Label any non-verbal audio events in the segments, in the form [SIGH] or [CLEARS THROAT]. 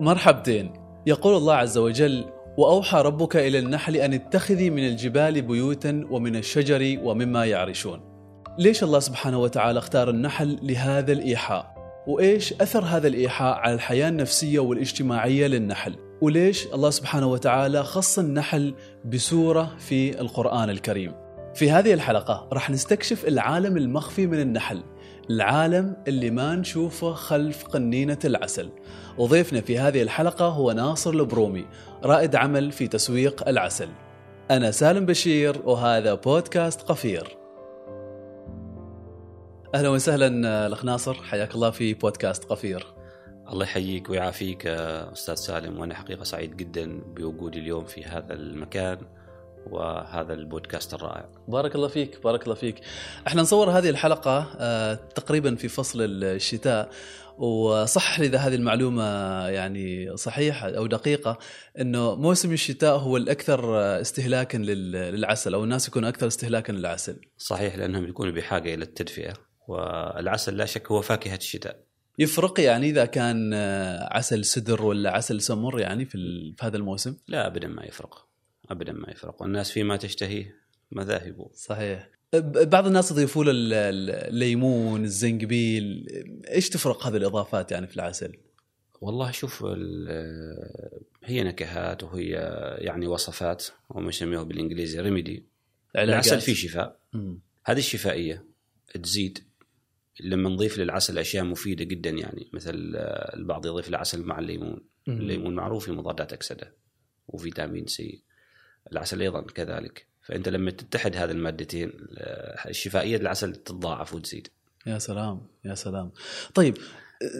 مرحبتين. يقول الله عز وجل وأوحى ربك إلى النحل أن اتخذي من الجبال بيوتا ومن الشجر ومما يعرشون. ليش الله سبحانه وتعالى اختار النحل لهذا الإيحاء؟ وإيش أثر هذا الإيحاء على الحياة النفسية والاجتماعية للنحل؟ وليش الله سبحانه وتعالى خص النحل بسورة في القرآن الكريم؟ في هذه الحلقة راح نستكشف العالم المخفي من النحل. العالم اللي ما نشوفه خلف قنينة العسل. وضيفنا في هذه الحلقة هو ناصر البرومي رائد عمل في تسويق العسل. أنا سالم بشير وهذا بودكاست قفير. أهلا وسهلا الأخ ناصر حياك الله في بودكاست قفير. الله يحييك ويعافيك أستاذ سالم وأنا حقيقة سعيد جدا بوجودي اليوم في هذا المكان. وهذا البودكاست الرائع بارك الله فيك بارك الله فيك إحنا نصور هذه الحلقة آه، تقريبا في فصل الشتاء وصح لي إذا هذه المعلومة يعني صحيحة أو دقيقة إنه موسم الشتاء هو الأكثر استهلاكا للعسل أو الناس يكونوا أكثر استهلاكا للعسل. صحيح لأنهم يكونوا بحاجة إلى التدفئة والعسل لا شك هو فاكهة الشتاء. يفرق يعني إذا كان عسل سدر ولا عسل سمر يعني في, في هذا الموسم؟ لا ابدا ما يفرق ابدا ما يفرق. والناس فيما تشتهيه مذاهب صحيح. بعض الناس يضيفوا له الليمون الزنجبيل. إيش تفرق هذه الإضافات يعني في العسل؟ والله شوف هي نكهات وهي يعني وصفات هم يسموها بالإنجليزي ريميدي العسل فيه شفاء. مم. هذه الشفائية تزيد. لما نضيف للعسل أشياء مفيدة جدا يعني. مثل البعض يضيف العسل مع الليمون. مم. الليمون معروف في مضادات أكسدة وفيتامين سي. العسل أيضا كذلك. فأنت لما تتحد هذه المادتين الشفائية العسل تتضاعف وتزيد. يا سلام يا سلام. طيب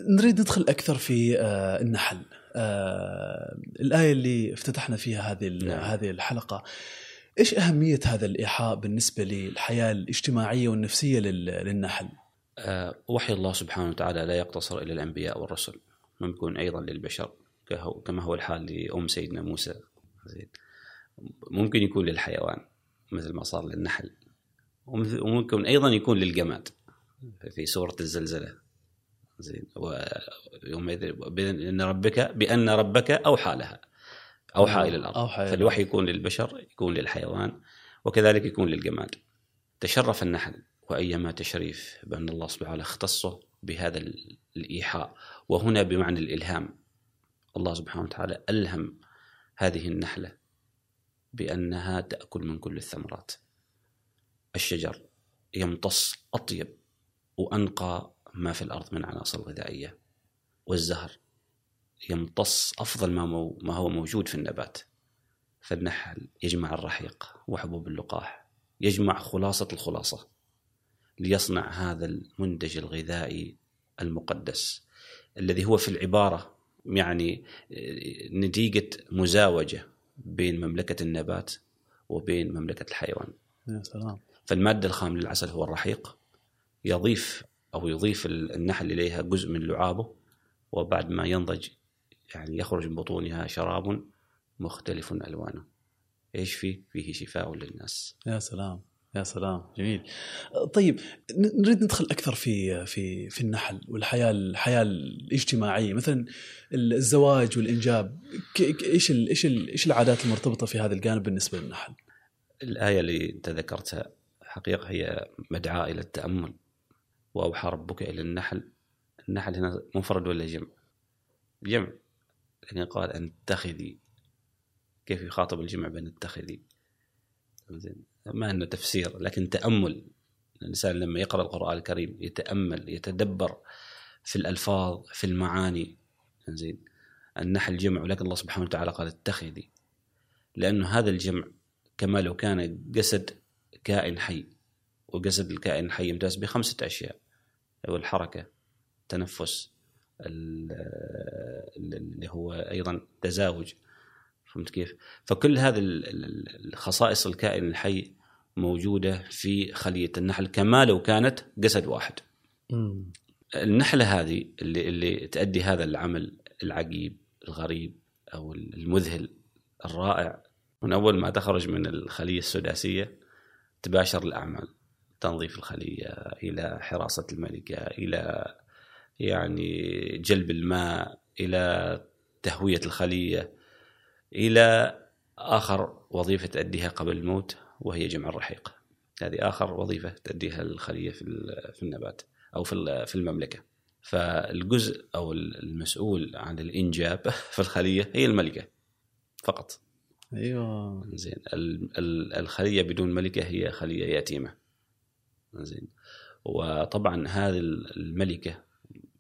نريد ندخل أكثر في آه، النحل. آه، الآية اللي افتتحنا فيها هذه نعم. هذه الحلقة إيش أهمية هذا الإيحاء بالنسبة للحياة الاجتماعية والنفسية للنحل؟ آه، وحي الله سبحانه وتعالى لا يقتصر إلى الأنبياء والرسل. ممكن أيضا للبشر كما هو الحال لأم سيدنا موسى. ممكن يكون للحيوان مثل ما صار للنحل. وممكن أيضا يكون للجماد في سوره الزلزلة. زين. ويومئذ بإن ربك بأن ربك أوحى لها. أوحى إلى الأرض. أوحى فالوحي يكون للبشر يكون للحيوان وكذلك يكون للجماد. تشرف النحل وأيما تشريف بأن الله سبحانه وتعالى اختصه بهذا الإيحاء. وهنا بمعنى الإلهام الله سبحانه وتعالى ألهم هذه النحلة. بأنها تأكل من كل الثمرات. الشجر يمتص أطيب وأنقى ما في الأرض من عناصر غذائية. والزهر يمتص أفضل ما, مو ما هو موجود في النبات. فالنحل يجمع الرحيق وحبوب اللقاح يجمع خلاصة الخلاصة ليصنع هذا المنتج الغذائي المقدس الذي هو في العبارة يعني نتيجة مزاوجة بين مملكة النبات وبين مملكة الحيوان. يا سلام. فالمادة الخام للعسل هو الرحيق. يضيف أو يضيف النحل إليها جزء من لعابه وبعد ما ينضج يعني يخرج من بطونها شراب مختلف ألوانه. إيش فيه؟ فيه شفاء للناس. يا سلام. يا سلام جميل. طيب نريد ندخل أكثر في في في النحل والحياة الحياة الاجتماعية. مثلا الزواج والإنجاب إيش إيش إيش العادات المرتبطة في هذا الجانب بالنسبة للنحل؟ الآية اللي انت ذكرتها حقيقة هي مدعاة إلى التأمل وأوحى ربك إلى النحل. النحل هنا منفرد ولا جمع؟ جمع لكن قال ان اتخذي كيف يخاطب الجمع بين اتخذي؟ زين. ما أنه تفسير لكن تأمل. الإنسان لما يقرأ القرآن الكريم يتأمل يتدبر في الألفاظ في المعاني. زين النحل جمع ولكن الله سبحانه وتعالى قال اتخذي. لأنه هذا الجمع كما لو كان جسد كائن حي وجسد الكائن الحي يمتاز بخمسة أشياء. هو الحركة التنفس اللي هو أيضا تزاوج. فهمت كيف؟ فكل هذه الخصائص الكائن الحي موجودة في خلية النحل كما لو كانت جسد واحد. مم. النحلة هذه اللي اللي تؤدي هذا العمل العجيب الغريب أو المذهل الرائع من أول ما تخرج من الخلية السداسية تباشر الأعمال تنظيف الخلية إلى حراسة الملكة إلى يعني جلب الماء إلى تهوية الخلية إلى آخر وظيفة تأديها قبل الموت وهي جمع الرحيق. هذه آخر وظيفة تأديها الخلية في في النبات أو في في المملكة. فالجزء أو المسؤول عن الإنجاب [LAUGHS] في الخلية هي الملكة فقط. أيوه. زين. الخلية بدون ملكة هي خلية يتيمة. زين. وطبعا هذه الملكة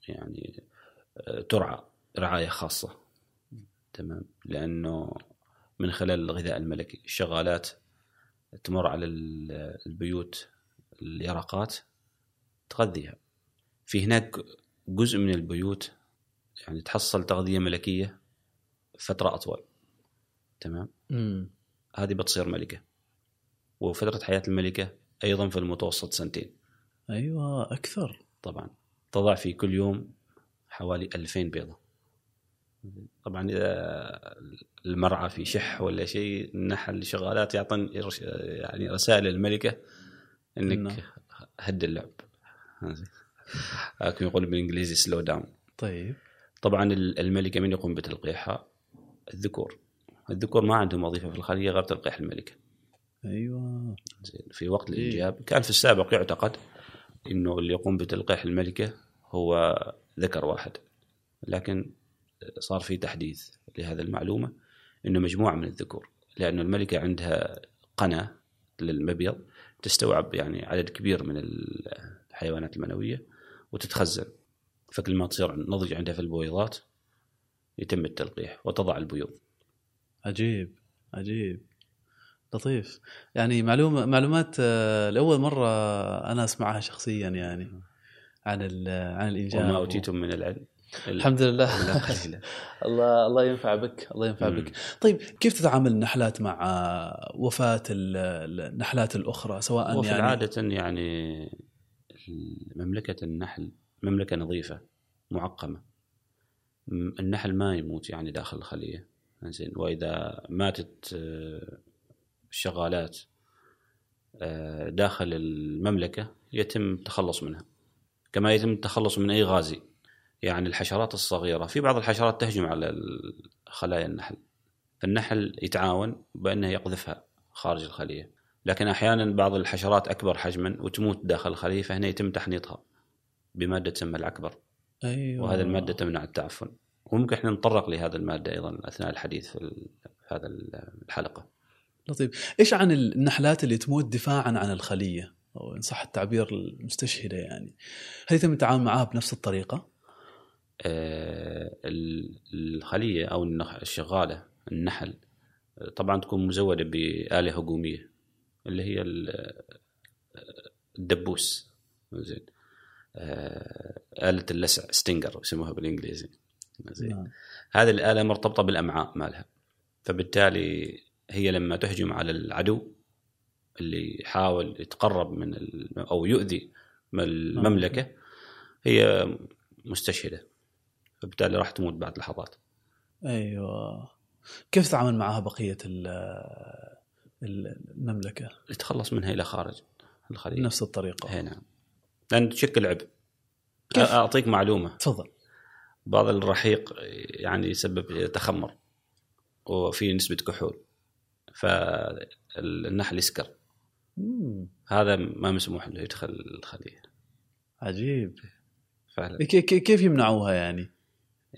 يعني آه، ترعى رعاية خاصة. تمام. لأنه من خلال الغذاء الملكي الشغالات تمر على البيوت اليرقات تغذيها. في هناك جزء من البيوت يعني تحصل تغذية ملكية فترة أطول. تمام؟ مم. هذه بتصير ملكة. وفترة حياة الملكة أيضا في المتوسط سنتين. أيوه أكثر. طبعا. تضع في كل يوم حوالي 2000 بيضة. طبعا إذا المرعى في شح ولا شيء النحل شغالات يعطن يعني رسائل الملكه إنك هد اللعب. لكن يقول بالإنجليزي سلو داون طيب. طبعا الملكة من يقوم بتلقيحها الذكور. الذكور ما عندهم وظيفة في الخلية غير تلقيح الملكة. أيوه. زين في وقت الإنجاب كان في السابق يعتقد إنه اللي يقوم بتلقيح الملكة هو ذكر واحد. لكن صار في تحديث لهذه المعلومة إنه مجموعة من الذكور لأنه الملكة عندها قناة للمبيض تستوعب يعني عدد كبير من الحيوانات المنوية وتتخزن. فكل ما تصير نضج عندها في البويضات يتم التلقيح وتضع البيوض. عجيب عجيب. لطيف. يعني معلومه معلومات آه، لأول مرة أنا أسمعها شخصيا يعني عن عن الإنجاب. وما أوتيتم من العلم. الحمد لله. [LAUGHS] الله الله ينفع بك الله ينفع بك. طيب كيف تتعامل النحلات مع وفاة النحلات الأخرى؟ سواء يعني عاده يعني مملكه النحل مملكة نظيفة معقمة. النحل ما يموت يعني داخل الخلية. زين وإذا ماتت آه، الشغالات آه، داخل المملكة يتم التخلص منها. كما يتم التخلص من أي غازي. يعني الحشرات الصغيرة. في بعض الحشرات تهجم على خلايا النحل. فالنحل يتعاون بأنه يقذفها خارج الخلية. لكن أحيانا بعض الحشرات أكبر حجما وتموت داخل الخلية فهنا يتم تحنيطها بمادة تسمى العكبر أيوة. وهذه المادة تمنع التعفن. وممكن إحنا نتطرق لهذا المادة أيضا أثناء الحديث في هذا الحلقة. لطيف. إيش عن النحلات اللي تموت دفاعا عن الخلية؟ أو إن صح التعبير المستشهدة يعني. هل يتم التعامل معها بنفس الطريقة؟ آه الخلية أو الشغالة النحل طبعا تكون مزودة بآلة هجومية اللي هي الدبوس. زين. آه آلة اللسع ستينجر يسموها بالإنجليزي. زين. نعم. هذه الآلة مرتبطة بالأمعاء مالها. فبالتالي هي لما تهجم على العدو اللي يحاول يتقرب من أو يؤذي من المملكة هي مستشهدة. فبالتالي راح تموت بعد لحظات. أيوه. كيف تتعامل معها بقية المملكة؟ يتخلص منها إلى خارج الخليج. نفس الطريقة. اي نعم. لأن تشكل عبء كيف؟ أعطيك معلومة. تفضل. بعض الرحيق يعني يسبب تخمر وفي نسبة كحول. فالنحل يسكر. هذا ما مسموح له يدخل الخلية. عجيب. فعلا. كيف يمنعوها يعني؟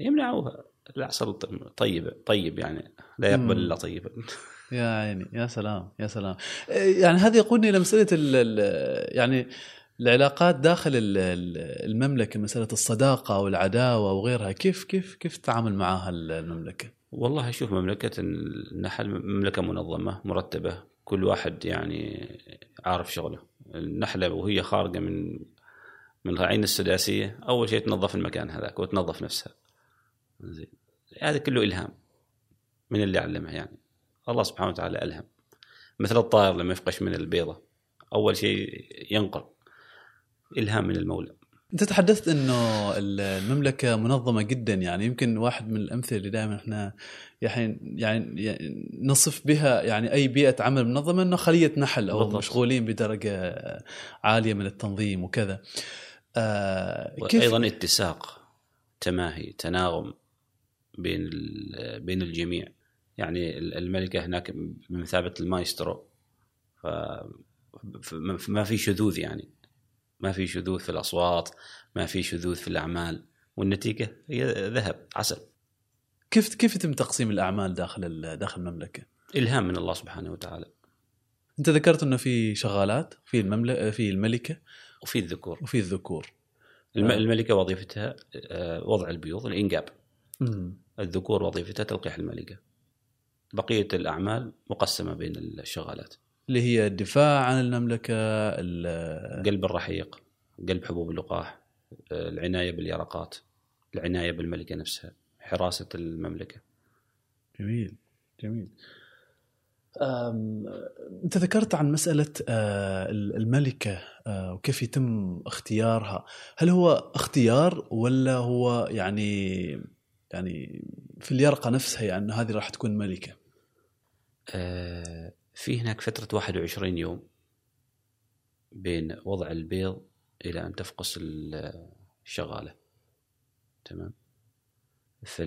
يمنعوها. العسل طيب طيب يعني لا يقبل إلا طيبا [LAUGHS] يا عيني يا سلام يا سلام. يعني هذا يقودني إلى مسألة يعني العلاقات داخل المملكة مسألة الصداقة والعداوة وغيرها. كيف كيف كيف تتعامل معها المملكة؟ والله شوف مملكة النحل مملكة منظمة مرتبة كل واحد يعني عارف شغله. النحلة وهي خارجة من من العين السداسية. أول شيء تنظف المكان هذاك وتنظف نفسها. زين. هذا كله إلهام من اللي علمها يعني. الله سبحانه وتعالى ألهم. مثل الطائر لما يفقش من البيضة أول شيء ينقر. إلهام من المولى. أنت تحدثت إنه المملكة منظمة جدا يعني. يمكن واحد من الأمثلة اللي دائما إحنا يعني يعني نصف بها يعني أي بيئة عمل منظمة إنه خلية نحل أو بالضبط. مشغولين بدرجة عالية من التنظيم وكذا. آه كيف أيضا اتساق تماهي تناغم. بين بين الجميع. يعني الملكة هناك بمثابه المايسترو. ف ما في شذوذ يعني. ما في شذوذ في الأصوات ما في شذوذ في الأعمال. والنتيجة هي ذهب عسل. كيف كيف يتم تقسيم الأعمال داخل داخل المملكة؟ إلهام من الله سبحانه وتعالى. أنت ذكرت إنه في شغالات في المملكة في الملكة. وفي الذكور. وفي الذكور. الم... الملكة وظيفتها آه، وضع البيوض الانجاب مم. الذكور وظيفتها تلقيح الملكة. بقية الأعمال مقسمة بين الشغالات. اللي هي الدفاع عن المملكة قلب الرحيق قلب حبوب اللقاح العناية باليرقات العناية بالملكة نفسها حراسة المملكة. جميل جميل. أنت ذكرت عن مسألة آه، الملكة آه، وكيف يتم اختيارها. هل هو اختيار ولا هو يعني يعني في اليرقة نفسها يعني هذه راح تكون ملكة. آه في هناك فترة 21 يوم بين وضع البيض إلى أن تفقس الشغالة. تمام؟ في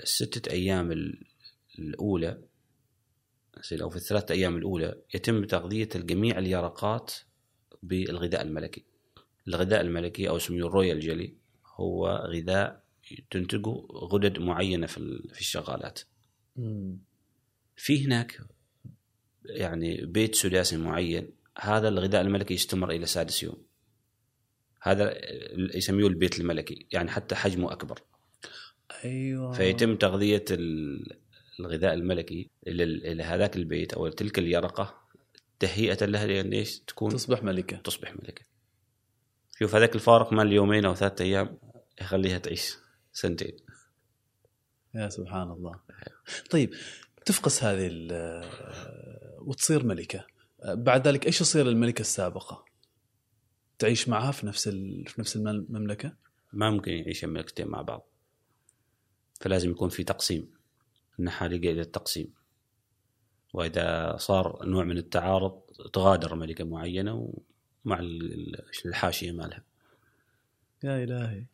الستة أيام الأولى أو في الثلاث أيام الأولى يتم تغذية جميع اليرقات بالغذاء الملكي. الغذاء الملكي أو اسمه الرويال جيلي هو غذاء تنتجه غدد معينة في في الشغالات. في هناك يعني بيت سداسي معين هذا الغذاء الملكي يستمر إلى سادس يوم. هذا يسميه البيت الملكي يعني حتى حجمه أكبر. أيوه فيتم تغذية الغذاء الملكي إلى إلى هذاك البيت أو تلك اليرقة تهيئة لها لأن إيش تكون تصبح ملكة تصبح ملكة شوف هذاك الفارق مال يومين أو ثلاثة أيام يخليها تعيش سنتين. يا سبحان الله. طيب تفقس هذه وتصير ملكة. بعد ذلك إيش يصير للملكة السابقة؟ تعيش معها في نفس في نفس المملكة؟ ما ممكن يعيش الملكتين مع بعض. فلازم يكون في تقسيم. إنها لجأ إلى التقسيم وإذا صار نوع من التعارض تغادر ملكة معينة ومع الحاشية مالها. يا إلهي.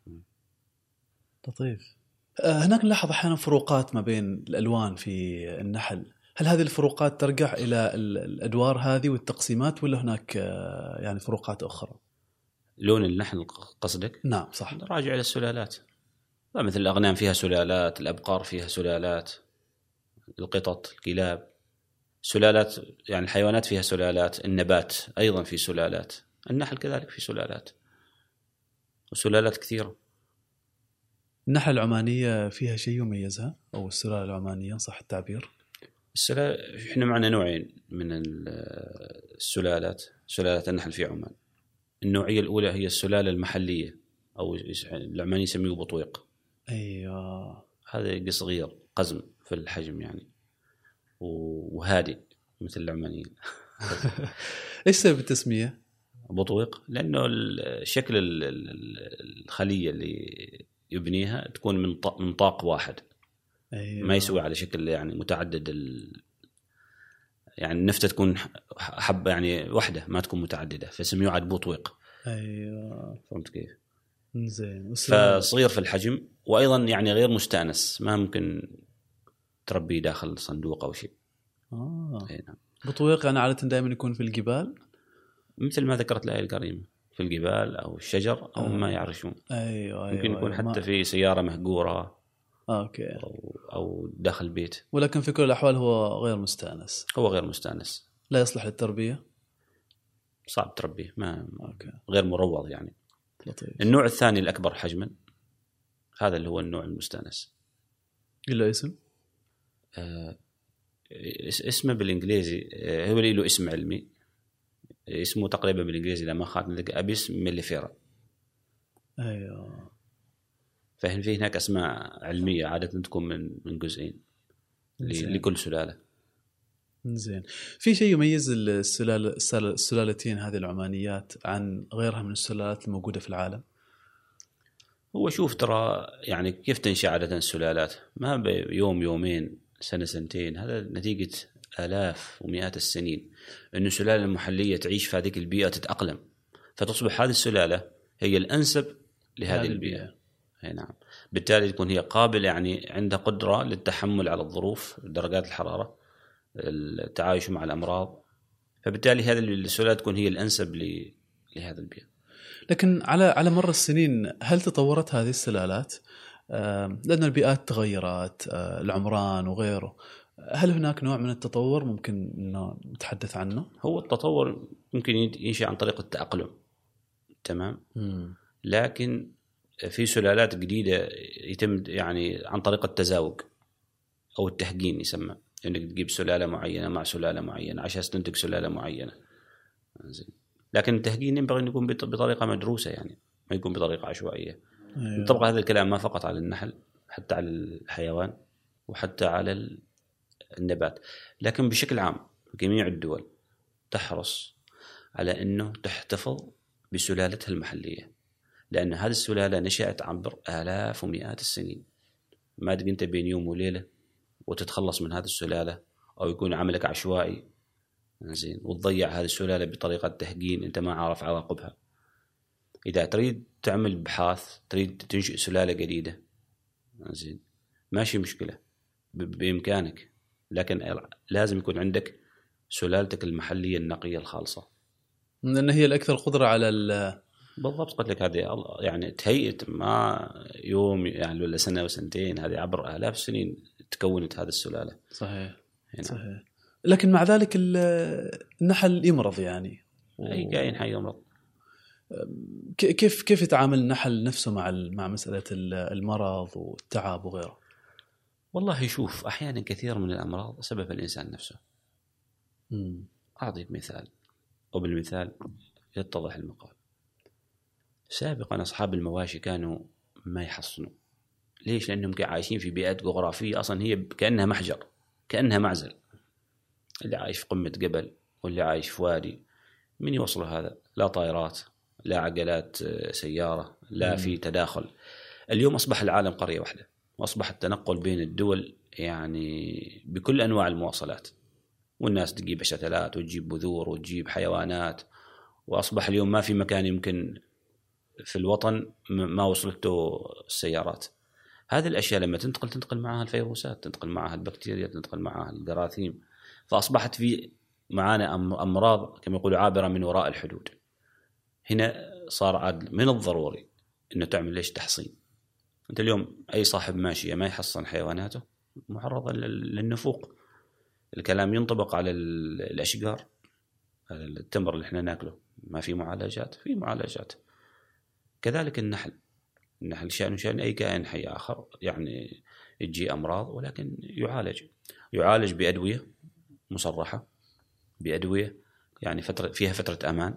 لطيف آه، هناك نلاحظ أحيانا فروقات ما بين الألوان في النحل. هل هذه الفروقات ترجع إلى الأدوار هذه والتقسيمات ولا هناك آه، يعني فروقات أخرى؟ لون النحل قصدك؟ نعم صح. راجع إلى السلالات. مثل الأغنام فيها سلالات الأبقار فيها سلالات القطط الكلاب. سلالات يعني الحيوانات فيها سلالات النبات أيضا في سلالات النحل كذلك في سلالات وسلالات كثيرة. النحلة العمانية فيها شيء يميزها؟ أو السلالة العمانية صح التعبير؟ السلالة إحنا معنا نوعين من السلالات سلالات النحل في عمان. النوعية الأولى هي السلالة المحلية أو العماني يسميه بطويق. أيوه. هذا صغير قزم في الحجم يعني. وهادئ مثل العمانيين. [LAUGHS] إيش سبب التسمية؟ بطويق؟ لأنه شكل الخلية اللي يبنيها تكون من من طاق واحد أيوة. ما يسوي على شكل يعني متعدد ال... يعني النفته تكون حبه يعني واحدة ما تكون متعددة فسميه عاد بوطويق أيوه فهمت كيف؟ زين فصغير في الحجم وأيضا يعني غير مستأنس ما ممكن تربيه داخل صندوق أو شيء. آه نعم. بطويق يعني عادة دائما يكون في الجبال؟ مثل ما ذكرت الايه الكريمة في الجبال أو الشجر أو آه. ما يعرشون. أيوه أيوه ممكن يكون أيوة. حتى في سيارة مهجورة أوكي أو أو داخل بيت. ولكن في كل الأحوال هو غير مستأنس. هو غير مستأنس. لا يصلح للتربية؟ صعب تربيه ما okay. غير مروض يعني. لطيف. النوع الثاني الأكبر حجما هذا اللي هو النوع المستأنس. له اسم؟ آه اسمه بالإنجليزي آه هو له اسم علمي اسمه تقريبا بالإنجليزي لما خاطر Apis mellifera. أيوه. فهنا في هناك أسماء علمية عادة تكون من من جزئين لكل سلالة؟ زين. في شيء يميز السلاله السلالتين هذه العمانيات عن غيرها من السلالات الموجودة في العالم؟ هو شوف ترى يعني كيف تنشأ عادة السلالات؟ ما بيوم يومين سنة سنتين هذا نتيجة ألاف ومئات السنين. انه السلاله المحلية تعيش في هذه البيئة تتأقلم. فتصبح هذه السلالة هي الأنسب لهذه البيئة. أي نعم. بالتالي تكون هي قابلة يعني عندها قدرة للتحمل على الظروف درجات الحرارة التعايش مع الأمراض. فبالتالي هذه السلالات تكون هي الأنسب ل- لهذا البيئة. لكن على على مر السنين هل تطورت هذه السلالات؟ لأن البيئات تغيرت آه، العمران وغيره. هل هناك نوع من التطور ممكن انه نتحدث عنه؟ هو التطور ممكن ينشا عن طريق التأقلم. تمام؟ لكن في سلالات جديدة يتم يعني عن طريق التزاوج أو التهجين يسمى. إنك تجيب سلالة معينة مع سلالة معينة عشان تنتج سلالة معينة. زين. لكن التهجين ينبغي أن يكون بط- بطريقة مدروسة يعني ما يكون بطريقة عشوائية. أيوه. ينطبق هذا الكلام ما فقط على النحل حتى على الحيوان وحتى على النبات. لكن بشكل عام جميع الدول تحرص على إنه تحتفظ بسلالتها المحلية لأن هذه السلالة نشأت عبر آلاف ومئات السنين. ما تجي أنت بين يوم وليلة وتتخلص من هذه السلالة أو يكون عملك عشوائي. زين وتضيع هذه السلالة بطريقة تهجين أنت ما عارف عواقبها. إذا تريد تعمل ابحاث تريد تنشئ سلالة جديدة زين ماشي مشكلة ب- بإمكانك. لكن لازم يكون عندك سلالتك المحلية النقية الخالصة. لأن هي الأكثر قدرة على ال- بالضبط قلت لك هذه يعني تهيئت ما يوم يعني ولا سنة وسنتين هذه عبر آلاف السنين تكونت هذه السلالة. صحيح هنا. صحيح. لكن مع ذلك ال- النحل يمرض يعني. أي كائن حي يمرض. كيف كيف يتعامل النحل نفسه مع مع مسألة ال- المرض والتعب وغيره؟ والله شوف أحيانا كثير من الأمراض سبب الإنسان نفسه مم. أعطيك مثال وبالمثال يتضح المقال سابقا أصحاب المواشي كانوا ما يحصنوا ليش؟ لأنهم عايشين في بيئات جغرافية أصلا هي كأنها محجر كأنها معزل اللي عايش في قمة جبل واللي عايش في وادي من يوصل هذا؟ لا طائرات لا عجلات آه، سيارة لا مم. في تداخل اليوم أصبح العالم قرية واحدة وأصبح التنقل بين الدول يعني بكل أنواع المواصلات. والناس تجيب شتلات وتجيب بذور وتجيب حيوانات. وأصبح اليوم ما في مكان يمكن في الوطن ما وصلته السيارات. هذه الأشياء لما تنتقل تنتقل معها الفيروسات تنتقل معها البكتيريا تنتقل معها الجراثيم. فأصبحت في معانا أمراض كما يقولوا عابرة من وراء الحدود. هنا صار عاد من الضروري إنه تعمل ليش تحصين؟ أنت اليوم أي صاحب ماشيه ما يحصن حيواناته معرضه لل- للنفوق. الكلام ينطبق على ال- الأشجار التمر اللي إحنا ناكله. ما في معالجات في معالجات. كذلك النحل. النحل شأنه شأن أي كائن حي آخر يعني تجي أمراض ولكن يعالج. يعالج بأدوية مصرحة بأدوية يعني فترة فيها فترة أمان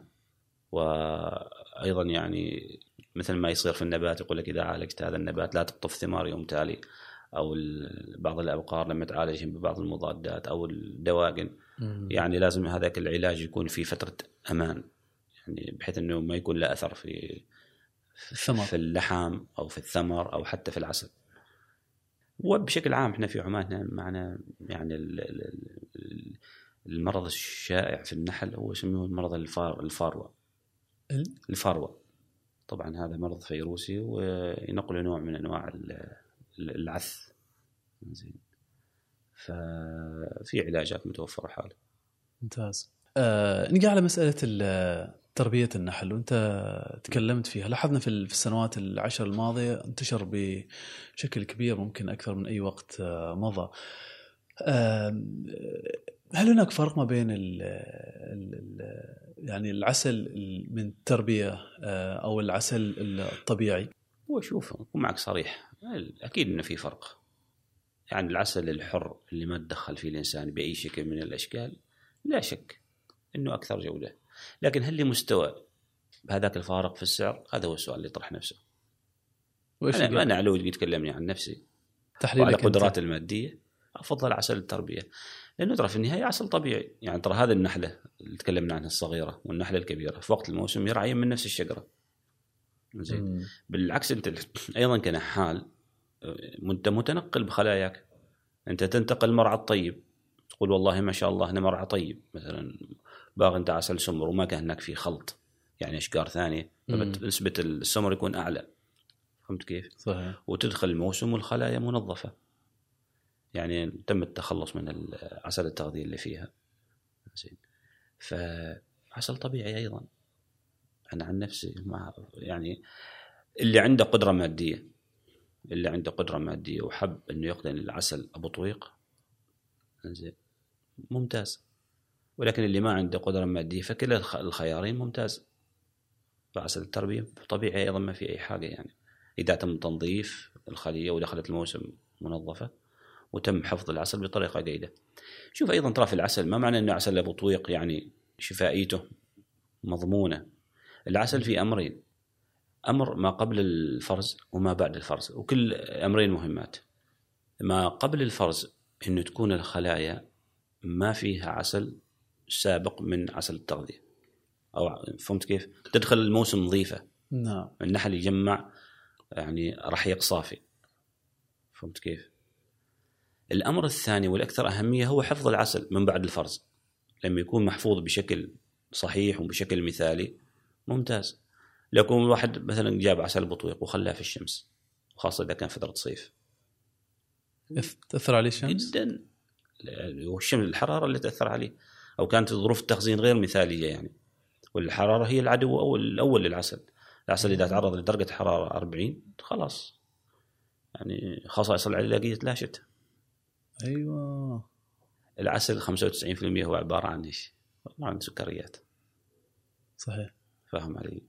وأيضا يعني مثل ما يصير في النبات يقول لك إذا عالجت هذا النبات لا تقطف ثمار يوم تالي ال- بعض الأبقار لما تعالجهم ببعض المضادات أو الدواجن. يعني لازم هذاك العلاج يكون في فترة أمان. يعني بحيث أنه ما يكون له أثر في الثمر في اللحم أو في الثمر أو حتى في العسل. وبشكل عام إحنا في عمان معنا يعني ال- ال- ال- المرض الشائع في النحل هو يسموه مرض الفار الفاروة. ال- الفاروة. طبعا هذا مرض فيروسي وينقل نوع من أنواع ال- ال- العث. زين. ففي علاجات متوفرة حاله. ممتاز. آه نجي على مسألة ال- تربية النحل. وأنت تكلمت فيها. لاحظنا في ال- في السنوات العشر الماضية انتشر بشكل كبير ممكن أكثر من أي وقت آه مضى. آم، هل هناك فرق ما بين ال ال يعني العسل ال- من التربية آه، أو العسل الطبيعي. هو شوف اكون معك صريح. أكيد إنه في فرق. يعني العسل الحر اللي ما تدخل فيه الإنسان بأي شكل من الأشكال لا شك إنه أكثر جودة. لكن هل لمستوى بهذاك الفارق في السعر؟ هذا هو السؤال اللي يطرح نفسه. أنا يقول؟ أنا علو اللي تكلمني عن نفسي. تحليلك وعلى أنت؟ قدراتي المادية. أفضل عسل التربية. لأنه ترى في النهاية عسل طبيعي. يعني ترى هذه النحلة اللي تكلمنا عنها الصغيرة والنحلة الكبيرة في وقت الموسم يرعين من نفس الشجرة. زين. بالعكس أنت [CLEARS THROAT] أيضا كنحال أنت متنقل بخلاياك. أنت تنتقل مرعى الطيب. تقول والله ما شاء الله هنا مرعى طيب. مثلا باغي أنت عسل سمر وما كان هناك في خلط. يعني أشجار ثانية. مم. نسبة السمر يكون أعلى. فهمت كيف؟ صحيح. وتدخل الموسم والخلايا منظفة. يعني تم التخلص من عسل التغذية اللي فيها. زين. فعسل طبيعي أيضا. أنا عن نفسي مع يعني اللي عنده قدرة مادية اللي عنده قدرة مادية وحب إنه يقتني العسل أبو طويق زين. ممتاز. ولكن اللي ما عنده قدرة مادية فكلا الخيارين ممتاز. فعسل التربية طبيعي أيضا ما في أي حاجة يعني. إذا تم تنظيف الخلية ودخلت الموسم منظفة وتم حفظ العسل بطريقة جيدة. شوف أيضا ترى في العسل ما معنى انه عسل ابو طويق يعني شفائيته مضمونة. العسل في أمرين أمر ما قبل الفرز وما بعد الفرز وكل أمرين مهمات. ما قبل الفرز انه تكون الخلايا ما فيها عسل سابق من عسل التغذية. أو فهمت كيف؟ تدخل الموسم نظيفة. نعم النحل يجمع يعني رحيق صافي. فهمت كيف؟ الأمر الثاني والأكثر أهمية هو حفظ العسل من بعد الفرز. لما يكون محفوظ بشكل صحيح وبشكل مثالي ممتاز. لو يكون الواحد مثلا جاب عسل بطويق وخلاه في الشمس وخاصه إذا كان فترة صيف. تأثر عليه الشمس؟ جدا. والشمس الحرارة اللي تأثر عليه. أو كانت ظروف التخزين غير مثالية يعني. والحرارة هي العدو الأول الأول للعسل. العسل إذا تعرض لدرجة حرارة 40 خلاص. يعني خصائص العلاجيه تلاشت أيوه. العسل 95% هو عبارة عن إيش؟ عبارة عن سكريات. صحيح. فاهم علي؟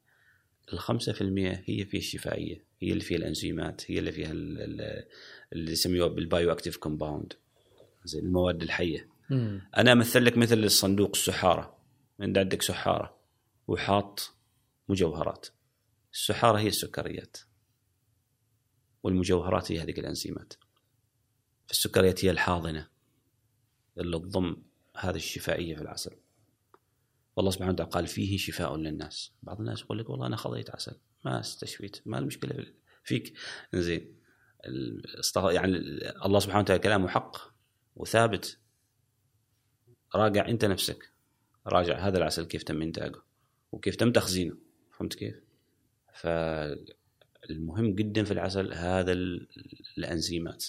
ال 5% هي فيها الشفائية هي اللي فيها الأنزيمات هي اللي فيها اللي يسميوها بال bioactive compound. زي المواد الحية. مم. أنا امثل لك مثل الصندوق السحارة. انت عندك سحارة وحاط مجوهرات. السحارة هي السكريات. والمجوهرات هي هذه الأنزيمات. السكريات هي الحاضنة. اللي تضم هذه الشفائية في العسل. والله سبحانه وتعالى قال فيه شفاء للناس. بعض الناس يقول لك والله أنا خضيت عسل. ما استشفيت. ما المشكلة فيك. زين يعني الله سبحانه وتعالى كلامه حق وثابت. راجع أنت نفسك. راجع هذا العسل كيف تم إنتاجه وكيف تم تخزينه. فهمت كيف؟ فالمهم جدا في العسل هذا الأنزيمات.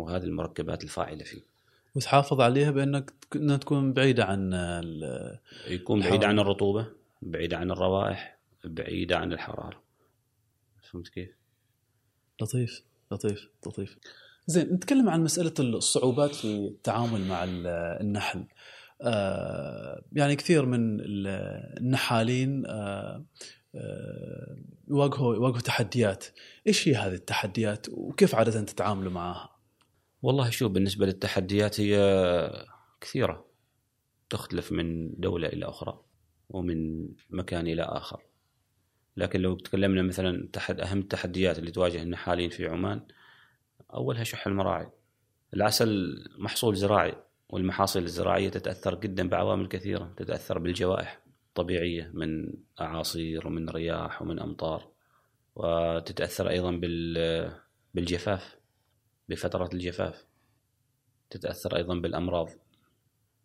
وهذه المركبات الفاعلة فيه. وتحافظ عليها بأنك إنها تكون بعيدة عن يكون بعيدة عن الرطوبة بعيدة عن الروائح بعيدة عن الحرارة. فهمت كيف؟ لطيف لطيف لطيف. زين نتكلم عن مسألة الصعوبات في التعامل مع النحل. آه يعني كثير من النحالين آه آه يواجهوا يواجهوا تحديات. إيش هي هذه التحديات؟ وكيف عادة تتعاملوا معها؟ والله شوف بالنسبة للتحديات هي كثيرة. تختلف من دولة إلى أخرى ومن مكان إلى آخر. لكن لو تكلمنا مثلا تحد أهم التحديات اللي تواجه النحالين في عمان أولها شح المراعي. العسل محصول زراعي والمحاصيل الزراعية تتأثر جدا بعوامل كثيرة. تتأثر بالجوائح الطبيعية من أعاصير ومن رياح ومن أمطار وتتأثر أيضا بالجفاف. بفترة الجفاف. تتأثر أيضا بالأمراض.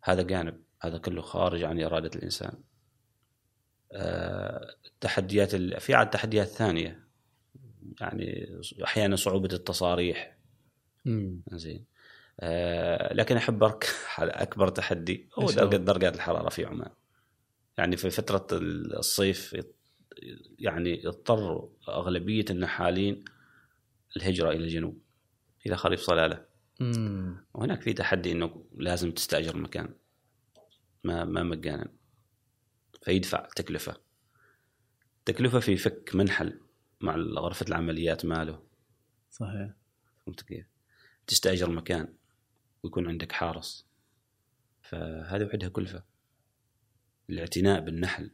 هذا جانب هذا كله خارج عن إرادة الإنسان. التحديات آه، في عاد تحديات ثانية. يعني أحيانا صعوبة التصاريح. زين. آه لكن أحب على أكبر تحدي. هو درجة درجات الحرارة في عمان. يعني في فترة الصيف يعني اضطر أغلبية النحالين الهجرة إلى الجنوب. إلى خريف صلالة. وهناك في تحدي إنه لازم تستأجر مكان. ما ما مجانا فيدفع تكلفة. تكلفة في فك منحل مع غرفة العمليات ماله. صحيح. فهمت كيف؟ تستأجر مكان ويكون عندك حارس. فهذه وحدها كلفة. الاعتناء بالنحل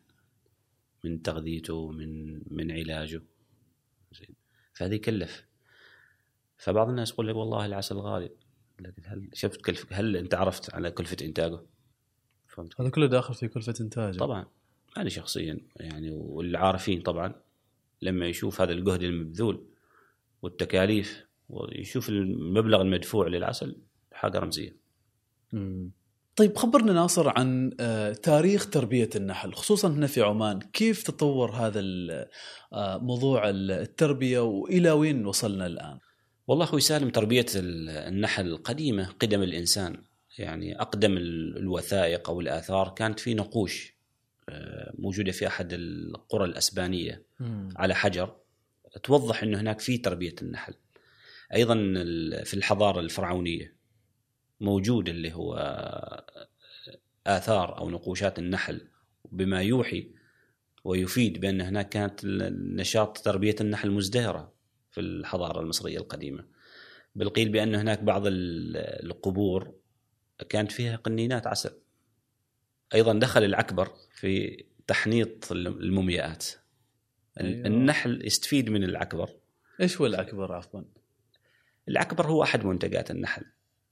من تغذيته من من علاجه. زين. فهذا يكلف. فبعض الناس يقول لك والله العسل غالي. لكن هل شفت كلفة هل انت عرفت على كلفة إنتاجه؟ فهمت؟ هذا كله داخل في كلفة إنتاجه. طبعا. أنا شخصيا يعني والعارفين طبعا لما يشوف هذا الجهد المبذول والتكاليف ويشوف المبلغ المدفوع للعسل حاجة رمزية. امم طيب خبرنا ناصر عن آه، تاريخ تربية النحل خصوصا هنا في عمان. كيف تطور هذا آه، موضوع التربية وإلى وين وصلنا الآن؟ والله أخوي سالم تربية ال- النحل قديمة قدم الإنسان. يعني أقدم ال- الوثائق أو الآثار كانت في نقوش آه، موجودة في أحد القرى الأسبانية على حجر. توضح إنه هناك في تربية النحل. أيضا في الحضارة الفرعونية موجود اللي هو آثار أو نقوشات النحل بما يوحي ويفيد بأن هناك كانت نشاط تربية النحل مزدهرة. في الحضارة المصرية القديمة. بل قيل بأن هناك بعض ال- القبور كانت فيها قنينات عسل. أيضا دخل العكبر في تحنيط المومياءات. أيوة. النحل يستفيد من العكبر إيش هو العكبر عفوا؟ العكبر هو أحد منتجات النحل.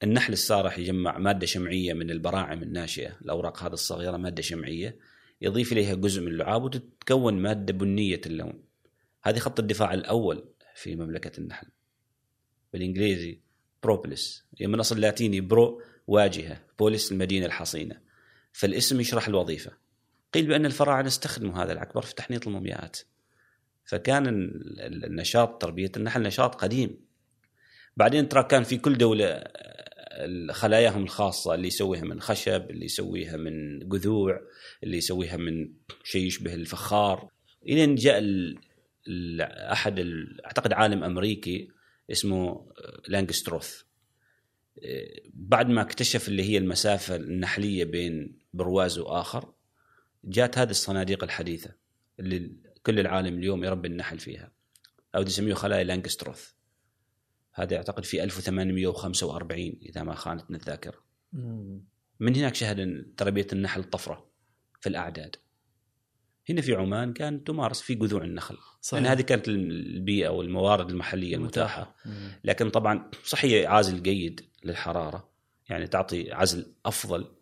النحل السارح يجمع مادة شمعية من البراعم الناشئة. الأوراق هذه الصغيرة مادة شمعية. يضيف إليها جزء من اللعاب وتتكون مادة بنية اللون. هذه خط الدفاع الأول. في مملكة النحل. بالإنجليزي بروبلس هي من أصل لاتيني pro واجهة بوليس المدينة الحصينة. فالاسم يشرح الوظيفة. قيل بأن الفراعنة استخدموا هذا العكبر في تحنيط المومياءات. فكان ال- ال- النشاط تربية النحل نشاط قديم. بعدين ترى كان في كل دولة آه، خلاياهم الخاصة اللي يسويها من خشب اللي يسويها من جذوع اللي يسويها من شيء يشبه الفخار. إلين جاء. أحد. أعتقد عالم أمريكي اسمه آه، لانجستروث آه، بعد ما اكتشف اللي هي المسافة النحلية بين برواز وآخر جات هذه الصناديق الحديثة اللي كل العالم اليوم يربي النحل فيها أو يسميه خلايا لانجستروث هذا أعتقد في 1845 إذا ما خانتنا الذاكرة. من هناك شهد تربية النحل طفرة في الأعداد. هنا في عمان كانت تمارس في جذوع النخل صحيح. لأن هذه كانت البيئة والموارد المحلية المتاحة. مم. لكن طبعا صحيح عازل جيد للحرارة يعني تعطي عزل أفضل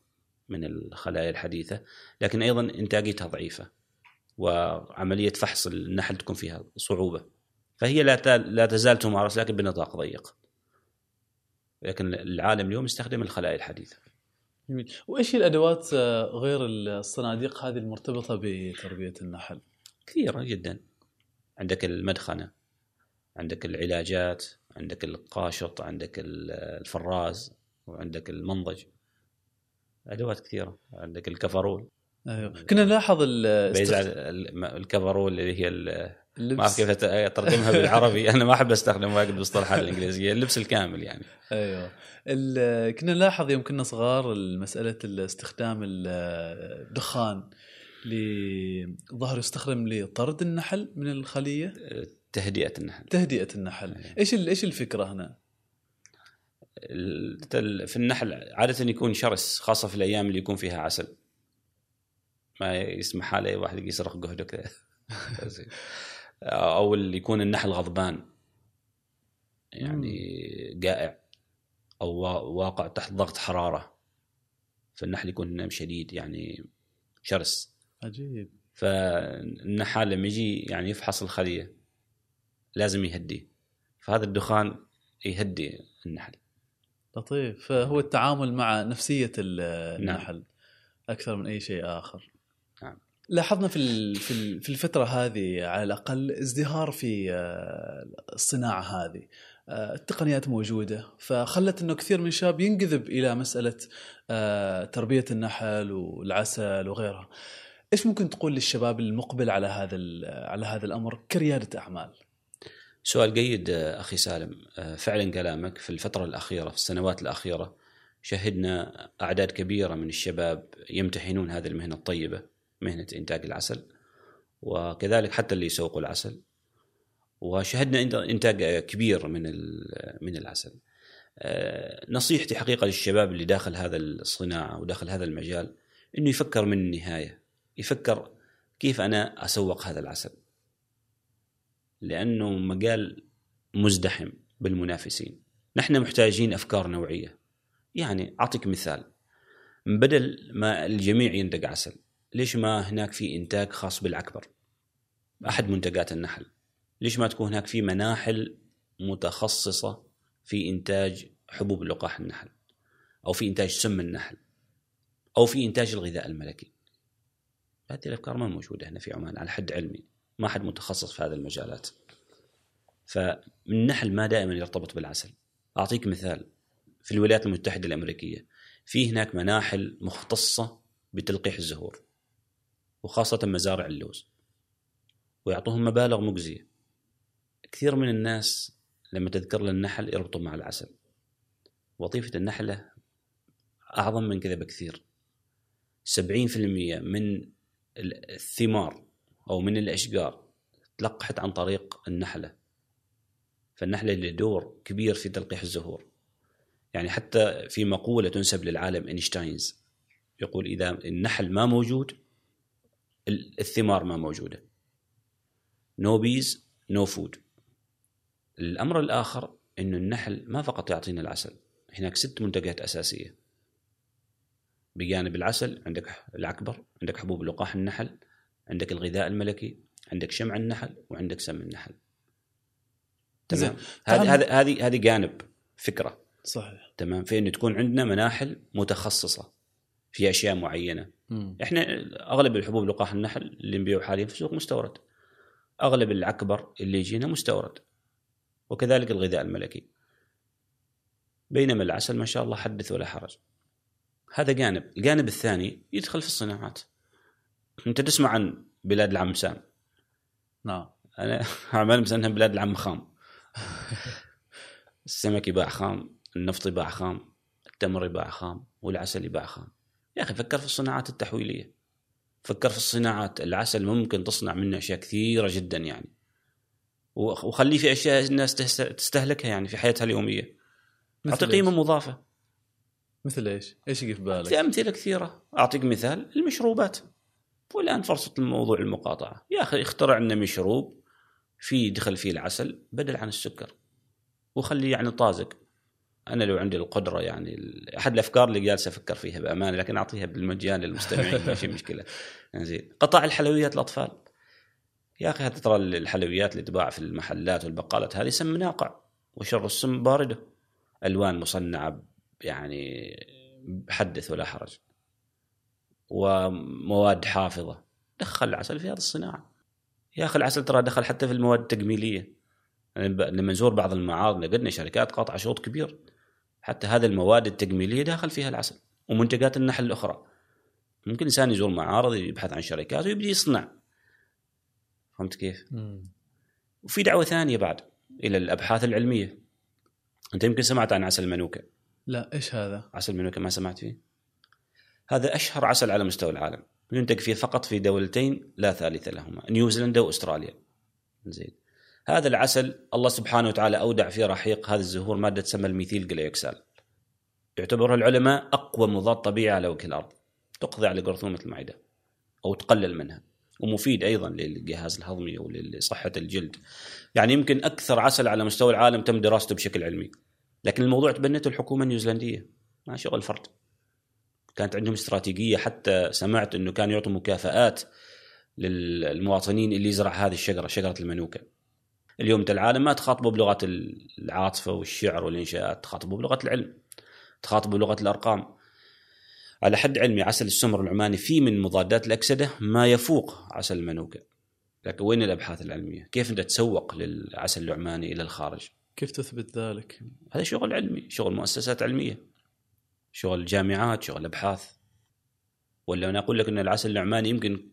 من الخلايا الحديثة لكن أيضا إنتاجيتها ضعيفة وعملية فحص النحل تكون فيها صعوبة. فهي لا لا تزال تمارس لكن بنطاق ضيق. لكن العالم اليوم يستخدم الخلايا الحديثة. جميل. وإيش الأدوات آه، غير الصناديق هذه المرتبطة بتربية النحل؟ كثيرة جدا. عندك المدخنة عندك العلاجات عندك القاشط عندك ال- الفراز وعندك المنضج. أدوات كثيرة. عندك الكفرول. أيوه كنا نلاحظ ال- بيزعل الكفرول اللي هي ما أعرف كيف اترجمها بالعربي. أنا ما أحب استخدم واجد المصطلحات الانجليزيه اللبس الكامل يعني. أيوه. ال- كنا نلاحظ يوم كنا صغار مساله استخدام ال- الدخان لظهر يستخدم لطرد النحل من الخلية. تهدئة النحل. تهدئة النحل. أيوة. إيش إيش الفكرة هنا؟ ال- في النحل عادة يكون شرس خاصة في الأيام اللي يكون فيها عسل. ما يسمح عليه واحد يسرق جهده كذا أو اللي يكون النحل غضبان. يعني جائع. أو وا- واقع تحت ضغط حرارة. فالنحل يكون نام شديد يعني شرس. عجيب. فالنحال لما يجي يعني يفحص الخلية لازم يهديه فهذا الدخان يهدي النحل. لطيف. فهو التعامل مع نفسية ال- النحل أكثر من أي شيء آخر. نعم. لاحظنا في ال- في ال- في الفترة هذه على الأقل ازدهار في آه، الصناعة هذه. آه، التقنيات موجودة فخلت إنه كثير من الشباب ينجذب إلى مسألة آه، تربية النحل والعسل وغيرها. إيش ممكن تقول للشباب المقبل على هذا ال- على هذا الأمر كريادة أعمال؟ سؤال جيد أخي سالم. فعلا كلامك في الفترة الأخيرة في السنوات الأخيرة شهدنا أعداد كبيرة من الشباب يمتحنون هذه المهنة الطيبة. مهنة إنتاج العسل وكذلك حتى اللي يسوقوا العسل. وشهدنا إنتاج كبير من من العسل. آه، نصيحتي حقيقة للشباب اللي داخل هذا الصناعة وداخل هذا المجال إنه يفكر من النهاية يفكر كيف أنا أسوق هذا العسل. لأنه مجال مزدحم بالمنافسين. نحن محتاجين أفكار نوعية. يعني أعطيك مثال. بدل ما الجميع ينتج عسل ليش ما هناك في إنتاج خاص بالعكبر أحد منتجات النحل. ليش ما تكون هناك في مناحل متخصصة في إنتاج حبوب لقاح النحل؟ أو في إنتاج سم النحل؟ أو في إنتاج الغذاء الملكي. هذه الأفكار ما موجودة هنا في عمان على حد علمي، ما حد متخصص في هذه المجالات. فالنحل ما دائما يرتبط بالعسل. أعطيك مثال. في الولايات المتحدة الأمريكية في هناك مناحل مختصة بتلقيح الزهور. وخاصة مزارع اللوز. ويعطوهم مبالغ مجزية. كثير من الناس لما تذكر له النحل يربطوا مع العسل. وظيفة النحلة أعظم من كذا بكثير. 70% من الثمار أو من الأشجار تلقحت عن طريق النحلة. فالنحلة اللي دور كبير في تلقيح الزهور. يعني حتى في مقولة تنسب للعالم أينشتاين يقول إذا النحل ما موجود الثمار ما موجودة. no bees no food الأمر الآخر أن النحل ما فقط يعطينا العسل هناك ست منتجات أساسية. بجانب العسل عندك العكبر عندك حبوب لقاح النحل عندك الغذاء الملكي عندك شمع النحل وعندك سم النحل. تمام؟ هذه هذه هذه جانب فكرة. صحيح. تمام؟ في إنه تكون عندنا مناحل متخصصة في أشياء معينة. مم. إحنا أغلب الحبوب لقاح النحل اللي نبيعه حاليا في السوق مستورد. أغلب العكبر اللي يجينا مستورد وكذلك الغذاء الملكي. بينما العسل ما شاء الله حدث ولا حرج. هذا جانب. الجانب الثاني يدخل في الصناعات. أنت تسمع عن بلاد العم سام نعم. أنا [LAUGHS] مسمينها بلاد العم خام. السمك يباع خام النفط يباع خام التمر يباع خام والعسل يباع خام. يا أخي فكر في الصناعات التحويلية. فكر في الصناعات العسل ممكن تصنع منه أشياء كثيرة جدا يعني. وخ- وخليه في أشياء الناس تست- تستهلكها يعني في حياتها اليومية. اعطي قيمة؟ مضافة. مثل إيش؟ إيش يجي في بالك؟ في أمثلة كثيرة. أعطيك مثال المشروبات. والآن فرصة الموضوع المقاطعة. يا أخي اخترع لنا مشروب في دخل فيه العسل بدل عن السكر. وخليه يعني طازج. أنا لو عندي القدرة يعني أحد الأفكار اللي جالس أفكر فيها بأمانة لكن أعطيها بالمجان للمستمعين ما في مشكلة. [LAUGHS] زين قطاع الحلويات الأطفال. يا أخي ترى الحلويات اللي تباع في المحلات والبقالات هذه سم ناقع وشر السم بارده. ألوان مصنعة يعني حدث ولا حرج. ومواد حافظة. دخل العسل في هذه الصناعة. يا أخي العسل ترى دخل حتى في المواد التجميلية. يعني لما نزور بعض المعارض لقينا شركات قاطعة شوط كبير. حتى هذه المواد التجميلية داخل فيها العسل ومنتجات النحل الأخرى. ممكن إنسان يزور معارض يبحث عن شركات ويبدي يصنع. فهمت كيف؟ مم. وفي دعوة ثانية بعد إلى الأبحاث العلمية. أنت يمكن سمعت عن عسل المنوكه لا إيش هذا؟ عسل منوكا ما سمعت فيه؟ هذا أشهر عسل على مستوى العالم. ينتج فيه فقط في دولتين لا ثالث لهما نيوزيلندا وأستراليا. زين. هذا العسل الله سبحانه وتعالى أودع في رحيق هذه الزهور مادة تسمى الميثيل جليوكسال. يعتبرها العلماء أقوى مضاد طبيعي على وجه الأرض. تقضي على جرثومة المعدة أو تقلل منها. ومفيد أيضا للجهاز الهضمي ولصحة الجلد. يعني يمكن أكثر عسل على مستوى العالم تم دراسته بشكل علمي. لكن الموضوع تبنته الحكومة النيوزيلندية. ما شغل فرد كانت عندهم استراتيجية حتى سمعت إنه كانوا يعطوا مكافآت للمواطنين اللي يزرع هذه الشجرة شجرة المنوكة. اليوم أنت العالم ما تخاطبه بلغة العاطفة والشعر والإنشاءات، تخاطبه بلغة العلم. تخاطبه بلغة الأرقام. على حد علمي عسل السمر العماني فيه من مضادات الأكسدة ما يفوق عسل المنوكة. لكن وين الأبحاث العلمية؟ كيف أنت تسوق للعسل العماني إلى الخارج؟ كيف تثبت ذلك؟ هذا شغل علمي، شغل مؤسسات علمية. شغل جامعات، شغل أبحاث. ولا أنا أقول لك إن العسل العماني يمكن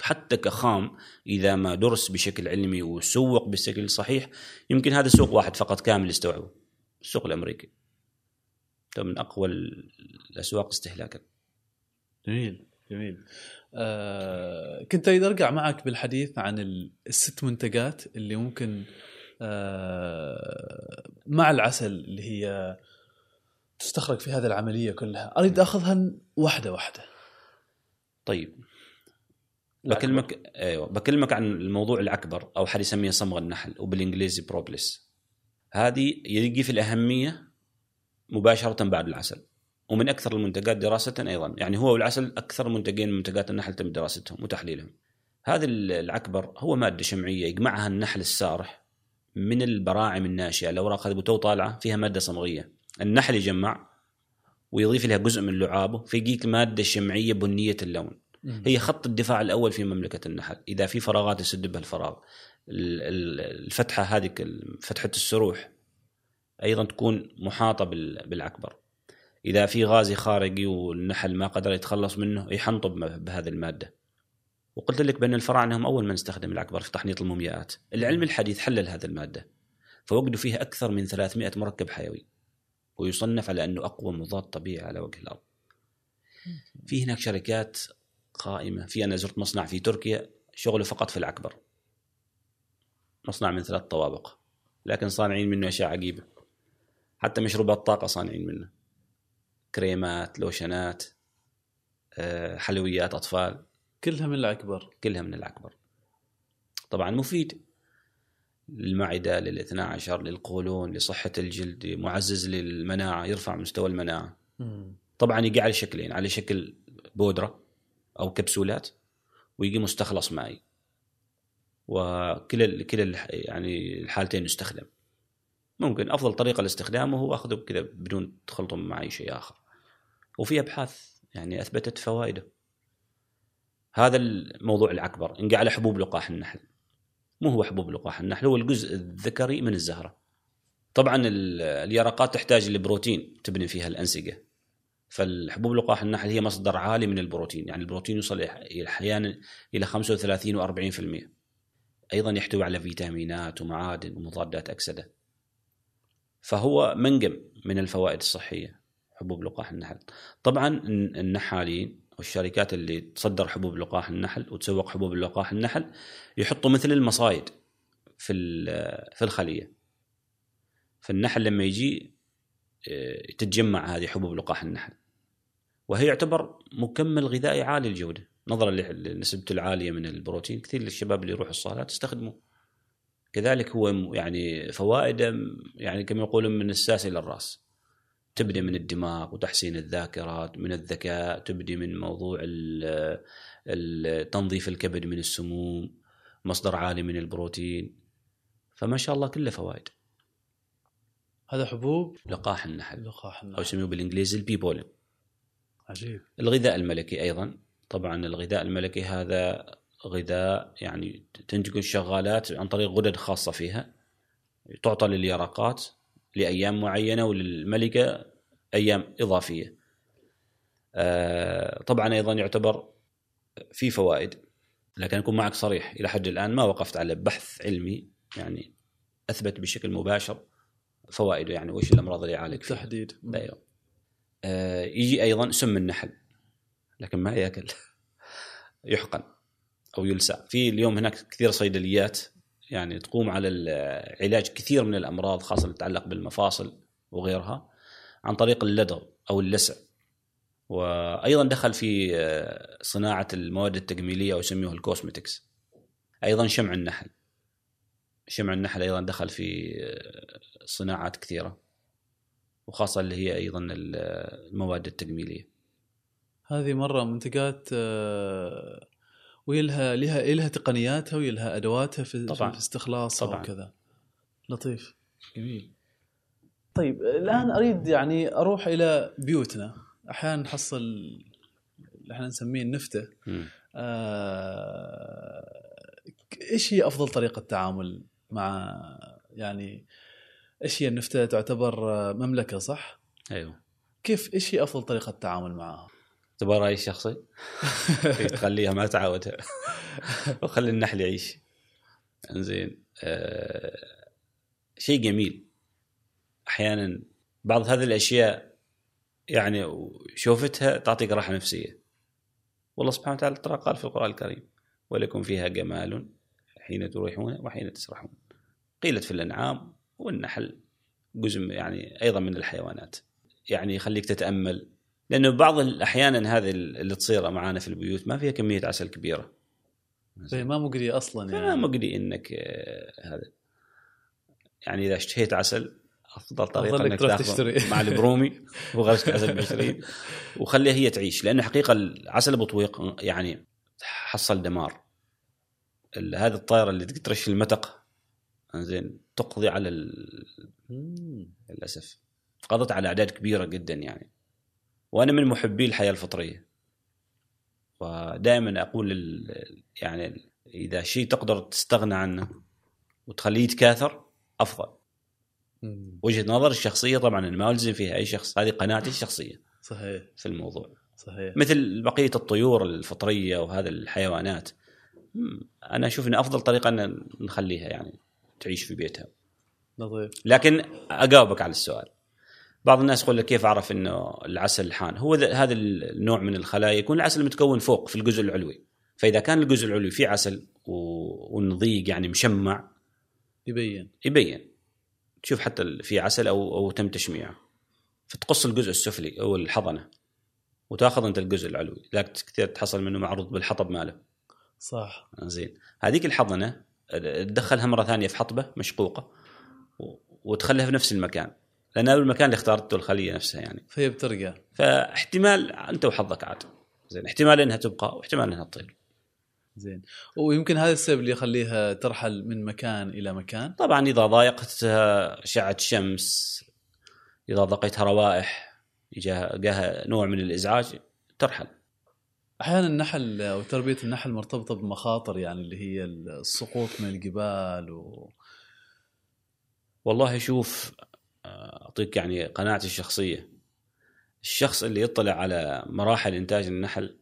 حتى كخام إذا ما درس بشكل علمي وسوق بالشكل الصحيح يمكن هذا سوق واحد فقط كامل يستوعبه. السوق الأمريكي. ده من أقوى الأسواق استهلاكا. جميل جميل. آه كنت أريد أرجع معك بالحديث عن الست منتجات اللي ممكن آه مع العسل اللي هي تستخرج في هذه العملية كلها. أريد أخذها واحدة واحدة. طيب. بكلمك أيوه بكلمك عن الموضوع الأكبر أو حد يسميه صمغ النحل وبالانجليزي بروبلس هذه يجي في الأهمية مباشرة بعد العسل ومن أكثر المنتجات دراسه أيضا يعني هو والعسل أكثر منتجين من منتجات النحل تم دراستهم وتحليلهم. هذا العكبر هو مادة شمعية يجمعها النحل السارح من البراعم الناشئة الاوراق هذه تو طالعة فيها مادة صمغية. النحل يجمع ويضيف لها جزء من لعابه فيجيك مادة شمعية بنية اللون. هي خط الدفاع الأول في مملكة النحل إذا في فراغات يسد بها الفراغ ال- ال- الفتحة هذه فتحة السروح أيضا تكون محاطة بال- بالعكبر إذا في غازي خارجي والنحل ما قدر يتخلص منه يحنطب بهذه المادة. وقلت لك بأن الفراعنه هم أول من استخدم العكبر في تحنيط المومياءات. العلم الحديث حلل هذه المادة. فوجدوا فيها أكثر من 300 مركب حيوي. ويصنف على أنه أقوى مضاد طبيعي على وجه الأرض. في هناك شركات قائمة. في أنا زرت مصنع في تركيا شغله فقط في العكبر مصنع من ثلاث طوابق. لكن صانعين منه أشياء عجيبة. حتى مشروبات طاقه صانعين منه. كريمات لوشنات آه، حلويات أطفال. كلها من العكبر كلها من العكبر طبعا مفيد للمعدة للاثنى عشر للقولون لصحة الجلد معزز للمناعة يرفع مستوى المناعة. مم. طبعا يجي على شكلين على شكل بودرة. أو كبسولات ويجي مستخلص مائي وكلا كلا يعني الحالتين يستخدم. ممكن أفضل طريقة لاستخدامه هو أخذه كذا بدون تخلطه مع أي شيء آخر. وفي أبحاث يعني أثبتت فوائده. هذا الموضوع الأكبر نجي على حبوب لقاح النحل. مو هو حبوب لقاح النحل هو الجزء الذكري من الزهرة. طبعا ال- اليرقات تحتاج لبروتين تبني فيها الأنسجة. فالحبوب لقاح النحل هي مصدر عالي من البروتين يعني البروتين يوصل أحيانا إلى 35 و40% أيضا يحتوي على فيتامينات ومعادن ومضادات أكسدة. فهو منجم من الفوائد الصحية حبوب لقاح النحل. طبعا الن- النحالين والشركات اللي تصدر حبوب لقاح النحل وتسوق حبوب لقاح النحل يحطوا مثل المصايد في في الخلية. فالنحل لما يجي آه، تتجمع هذه حبوب لقاح النحل. وهي يعتبر مكمل غذائي عالي الجوده نظرا لنسبته العالية من البروتين كثير للشباب اللي يروحوا الصالات يستخدموه. كذلك هو يعني فوائده يعني كما يقولون من الساس إلى الرأس. تبدي من الدماغ وتحسين الذاكرات من الذكاء تبدي من موضوع ال- ال- تنظيف الكبد من السموم مصدر عالي من البروتين. فما شاء الله كله فوائد. هذا حبوب؟ لقاح النحل. لقاح أو النحل. يسموه بالإنجليزي البيبولين. عجيب الغذاء الملكي أيضا طبعا الغذاء الملكي هذا غذاء يعني تنتج الشغالات عن طريق غدد خاصة فيها تعطى لليرقات لأيام معينة وللملكة أيام إضافية. آه، طبعا أيضا يعتبر في فوائد لكن أكون معك صريح إلى حد الآن ما وقفت على بحث علمي يعني أثبت بشكل مباشر فوائده يعني وش الأمراض اللي يعالج فيها. بالتحديد أيوه يجي أيضا سم النحل لكن ما يأكل [LAUGHS] يحقن أو يلسع. في اليوم هناك كثير صيدليات يعني تقوم على علاج كثير من الأمراض خاصة اللي تتعلق بالمفاصل وغيرها عن طريق اللدغ أو اللسع. وأيضا دخل في آه، صناعة المواد التجميلية أو يسموها الكوسمتكس. أيضا شمع النحل. شمع النحل أيضا دخل في آه، صناعات كثيرة. وخاصة اللي هي أيضا ال- المواد التجميلية هذه مرة منتجات آه، وهي لها لها تقنياتها وهي لها أدواتها في طبعاً. في استخلاصها طبعاً. وكذا لطيف جميل طيب الآن أريد يعني أروح إلى بيوتنا أحيانا نحصل اللي إحنا نسميه النفته. آه، إيش هي أفضل طريقة تعامل مع يعني إيش هي النفته تعتبر آه، مملكة صح؟ أيوه كيف إيش هي أفضل طريقة تعامل معها؟ تبغى رايي الشخصي؟ كيف [LAUGHS] تخليها ما تعودها وخلي النحل يعيش إنزين آه شيء جميل أحيانا بعض هذه الأشياء يعني شوفتها تعطيك راحة نفسية والله سبحانه وتعالى ترى قال في القرآن الكريم ولكم فيها جمال حين تروحون وحين تسرحون قيلت في الأنعام والنحل جزء يعني أيضا من الحيوانات. يعني يخليك تتأمل. لأنه بعض الاحيانا هذه اللي تصير معانا في البيوت ما فيها كمية عسل كبيرة. فهي ما مقري أصلا يعني. مقدي إنك آه، هذا. يعني إذا اشتهيت عسل أفضل طريقة إنك تاخذه تشتري. مع البرومي [LAUGHS] وغرزه عسل ب 20 وخليها هي تعيش. لأنه حقيقة العسل بطويق يعني حصل دمار. هذه الطائرة اللي ترش المتق زين تقضي على ال-. للأسف. قضت على أعداد كبيرة جدا يعني. وأنا من محبي الحياة الفطرية. ودائما أقول ال- يعني إذا شيء تقدر تستغنى عنه وتخليه يتكاثر أفضل. وجهة نظر الشخصية طبعا أنا ما ألزم فيها أي شخص هذه قناعتي الشخصية صحيح. في الموضوع. صحيح. مثل بقية الطيور الفطرية وهذا الحيوانات أنا أشوف إن أفضل طريقة أن نخليها يعني. تعيش في بيتها. لطيف لكن أجاوبك على السؤال. بعض الناس يقول لك كيف أعرف إنه العسل حان هو ذا- هذا النوع من الخلايا يكون العسل متكون فوق في الجزء العلوي. فإذا كان الجزء العلوي فيه عسل و- والنضيق يعني مشمع يبين. يبين. تشوف حتى في عسل أو أو تم تشميعه. فتقص الجزء السفلي أو الحضنة وتأخذ أنت الجزء العلوي. ذاك كثير تحصل منه معروض بالحطب ماله. صح. زين. هذيك الحضنة تدخلها مرة ثانية في حطبة مشقوقة وتخليها في نفس المكان لأن هذا المكان اللي اخترته الخلية نفسها يعني. فهي بترقى فاحتمال أنت وحظك عاد. زين احتمال إنها تبقى واحتمال إنها تطير. زين. ويمكن هذا السبب اللي يخليها ترحل من مكان إلى مكان؟ طبعا إذا ضايقتها أشعة شمس إذا ضاقتها روائح جاها نوع من الإزعاج ترحل. أحيانا النحل أو تربية النحل مرتبطة بمخاطر يعني اللي هي السقوط من الجبال و... والله شوف أعطيك يعني قناعتي الشخصية. الشخص اللي يطلع على مراحل إنتاج النحل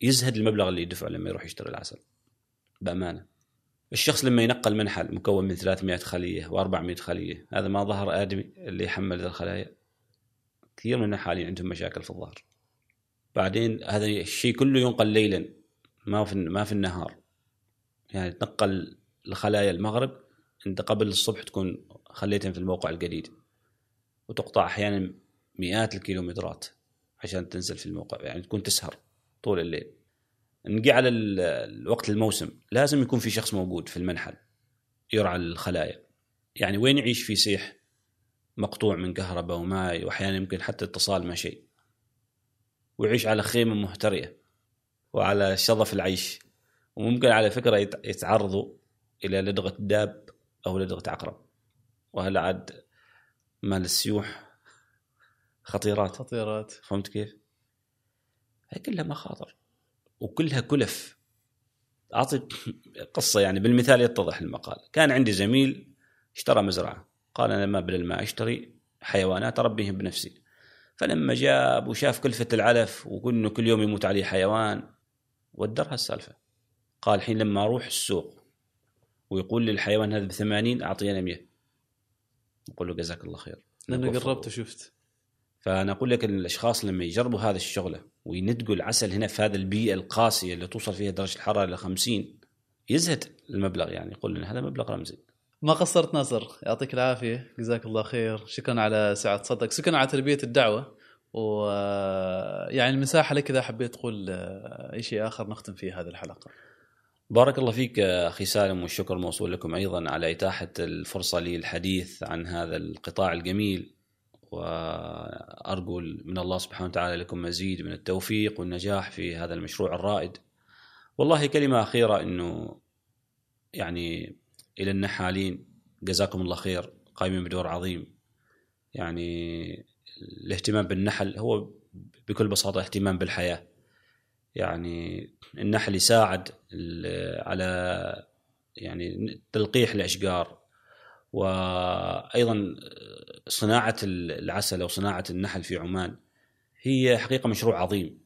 يزهد المبلغ اللي يدفعه لما يروح يشتري العسل بأمانة. الشخص لما ينقل منحل مكون من 300 خلية و400 خلية هذا ما ظهر آدمي اللي يحمل ذا الخلايا. كثير من النحالين عندهم مشاكل في الظهر. بعدين هذا الشيء كله ينقل ليلا ما في ما في النهار. يعني تنقل الخلايا المغرب أنت قبل الصبح تكون خليتهم في الموقع الجديد وتقطع أحيانا مئات الكيلومترات عشان تنزل في الموقع يعني تكون تسهر طول الليل. نجي على ال- الوقت الموسم لازم يكون في شخص موجود في المنحل يرعى الخلايا. يعني وين يعيش في سيح مقطوع من كهرباء وماء واحيانا يمكن حتى اتصال ما شيء ويعيش على خيمة مهترئة وعلى شظف العيش. وممكن على فكرة يت- يتعرضوا إلى لدغة داب أو لدغة عقرب. وهلا عاد مال السيوح خطيرات؟ خطيرات. فهمت كيف؟ هي كلها مخاطر وكلها كلف. اعطيك قصة يعني بالمثال يتضح المقال. كان عندي زميل اشترى مزرعة. قال أنا ما بدل ما أشتري حيوانات أربيهم بنفسي. فلما جاب وشاف كلفة العلف وانه كل يوم يموت عليه حيوان ودرها السالفه قال الحين لما أروح السوق ويقول لي الحيوان هذا ب 80 اعطيه أنا 100 أقول له جزاك الله خير. نوفر. قربت وشفت. فأنا أقول لك إن الأشخاص لما يجربوا هذا الشغلة ويندقوا العسل هنا في هذه البيئة القاسية اللي توصل فيها درجة الحرارة ل 50 يزهد المبلغ يعني. يقول لنا هذا مبلغ رمزي. ما قصرت ناصر يعطيك العافية. جزاك الله خير. شكرا على سعة صدرك. شكرا على تلبيه الدعوة. و يعني المساحة لك إذا حبيت تقول آه، أي شيء آخر نختم فيه هذه الحلقة. بارك الله فيك يا أخي سالم والشكر موصول لكم أيضا على إتاحة الفرصة لي الحديث عن هذا القطاع الجميل. وارجو من الله سبحانه وتعالى لكم مزيد من التوفيق والنجاح في هذا المشروع الرائد. والله كلمة أخيرة إنه يعني إلى النحالين. جزاكم الله خير. قايمين بدور عظيم. يعني الاهتمام بالنحل هو بكل بساطة اهتمام بالحياة. يعني النحل يساعد على يعني تلقيح الأشجار. وأيضا صناعة العسل أو صناعة النحل في عمان هي حقيقة مشروع عظيم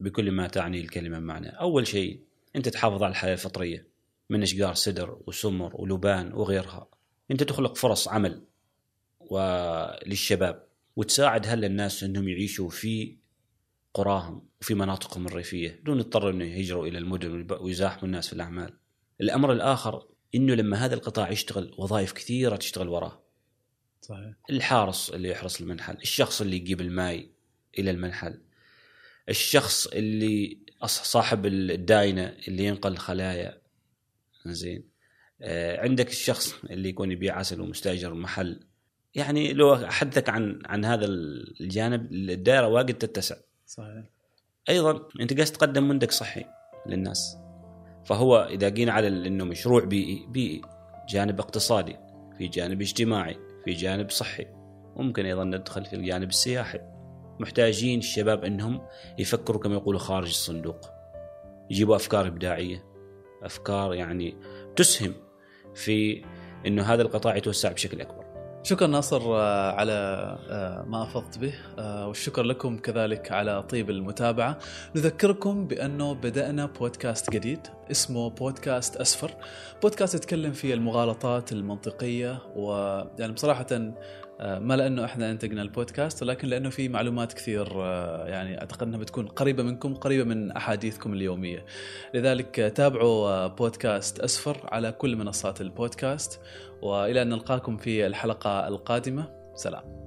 بكل ما تعني الكلمة معنى أول شيء أنت تحافظ على الحياة الفطرية. من إشجار سدر وسمر ولبان وغيرها أنت تخلق فرص عمل وللشباب وتساعد هلا الناس إنهم يعيشوا في قراهم وفي مناطقهم الريفية دون يضطروا إنه يهجروا إلى المدن ويزاحموا الناس في الأعمال. الأمر الآخر إنه لما هذا القطاع يشتغل وظائف كثيرة تشتغل وراه. صحيح الحارس اللي يحرس المنحل، الشخص اللي يجيب الماء إلى المنحل. الشخص اللي صاحب الداينة اللي ينقل الخلايا. زين. آه، عندك الشخص اللي يكون يبيع عسل ومستأجر محل. يعني لو أحدثك عن عن هذا الجانب الدائرة واجد تتسع. صحيح أيضا أنت قاعد تقدم منتج صحي للناس فهو إذا جينا على إنه مشروع بيئي بيئي جانب اقتصادي في جانب اجتماعي في جانب صحي ممكن أيضا ندخل في الجانب السياحي محتاجين الشباب إنهم يفكروا كما يقولوا خارج الصندوق يجيبوا أفكار إبداعية أفكار يعني تسهم في إنه هذا القطاع يتوسع بشكل أكبر. شكرا ناصر آه، على آه، ما أفضت به آه، والشكر لكم كذلك على طيب المتابعة. نذكركم بأنه بدأنا بودكاست جديد اسمه بودكاست أسفر. بودكاست يتكلم في المغالطات المنطقية ويعني بصراحة ما لأنه إحنا أنتجنا البودكاست ولكن لأنه في معلومات كثير يعني أعتقد إنها بتكون قريبة منكم قريبة من أحاديثكم اليومية. لذلك تابعوا بودكاست أسفر على كل منصات البودكاست وإلى أن نلقاكم في الحلقة القادمة. سلام.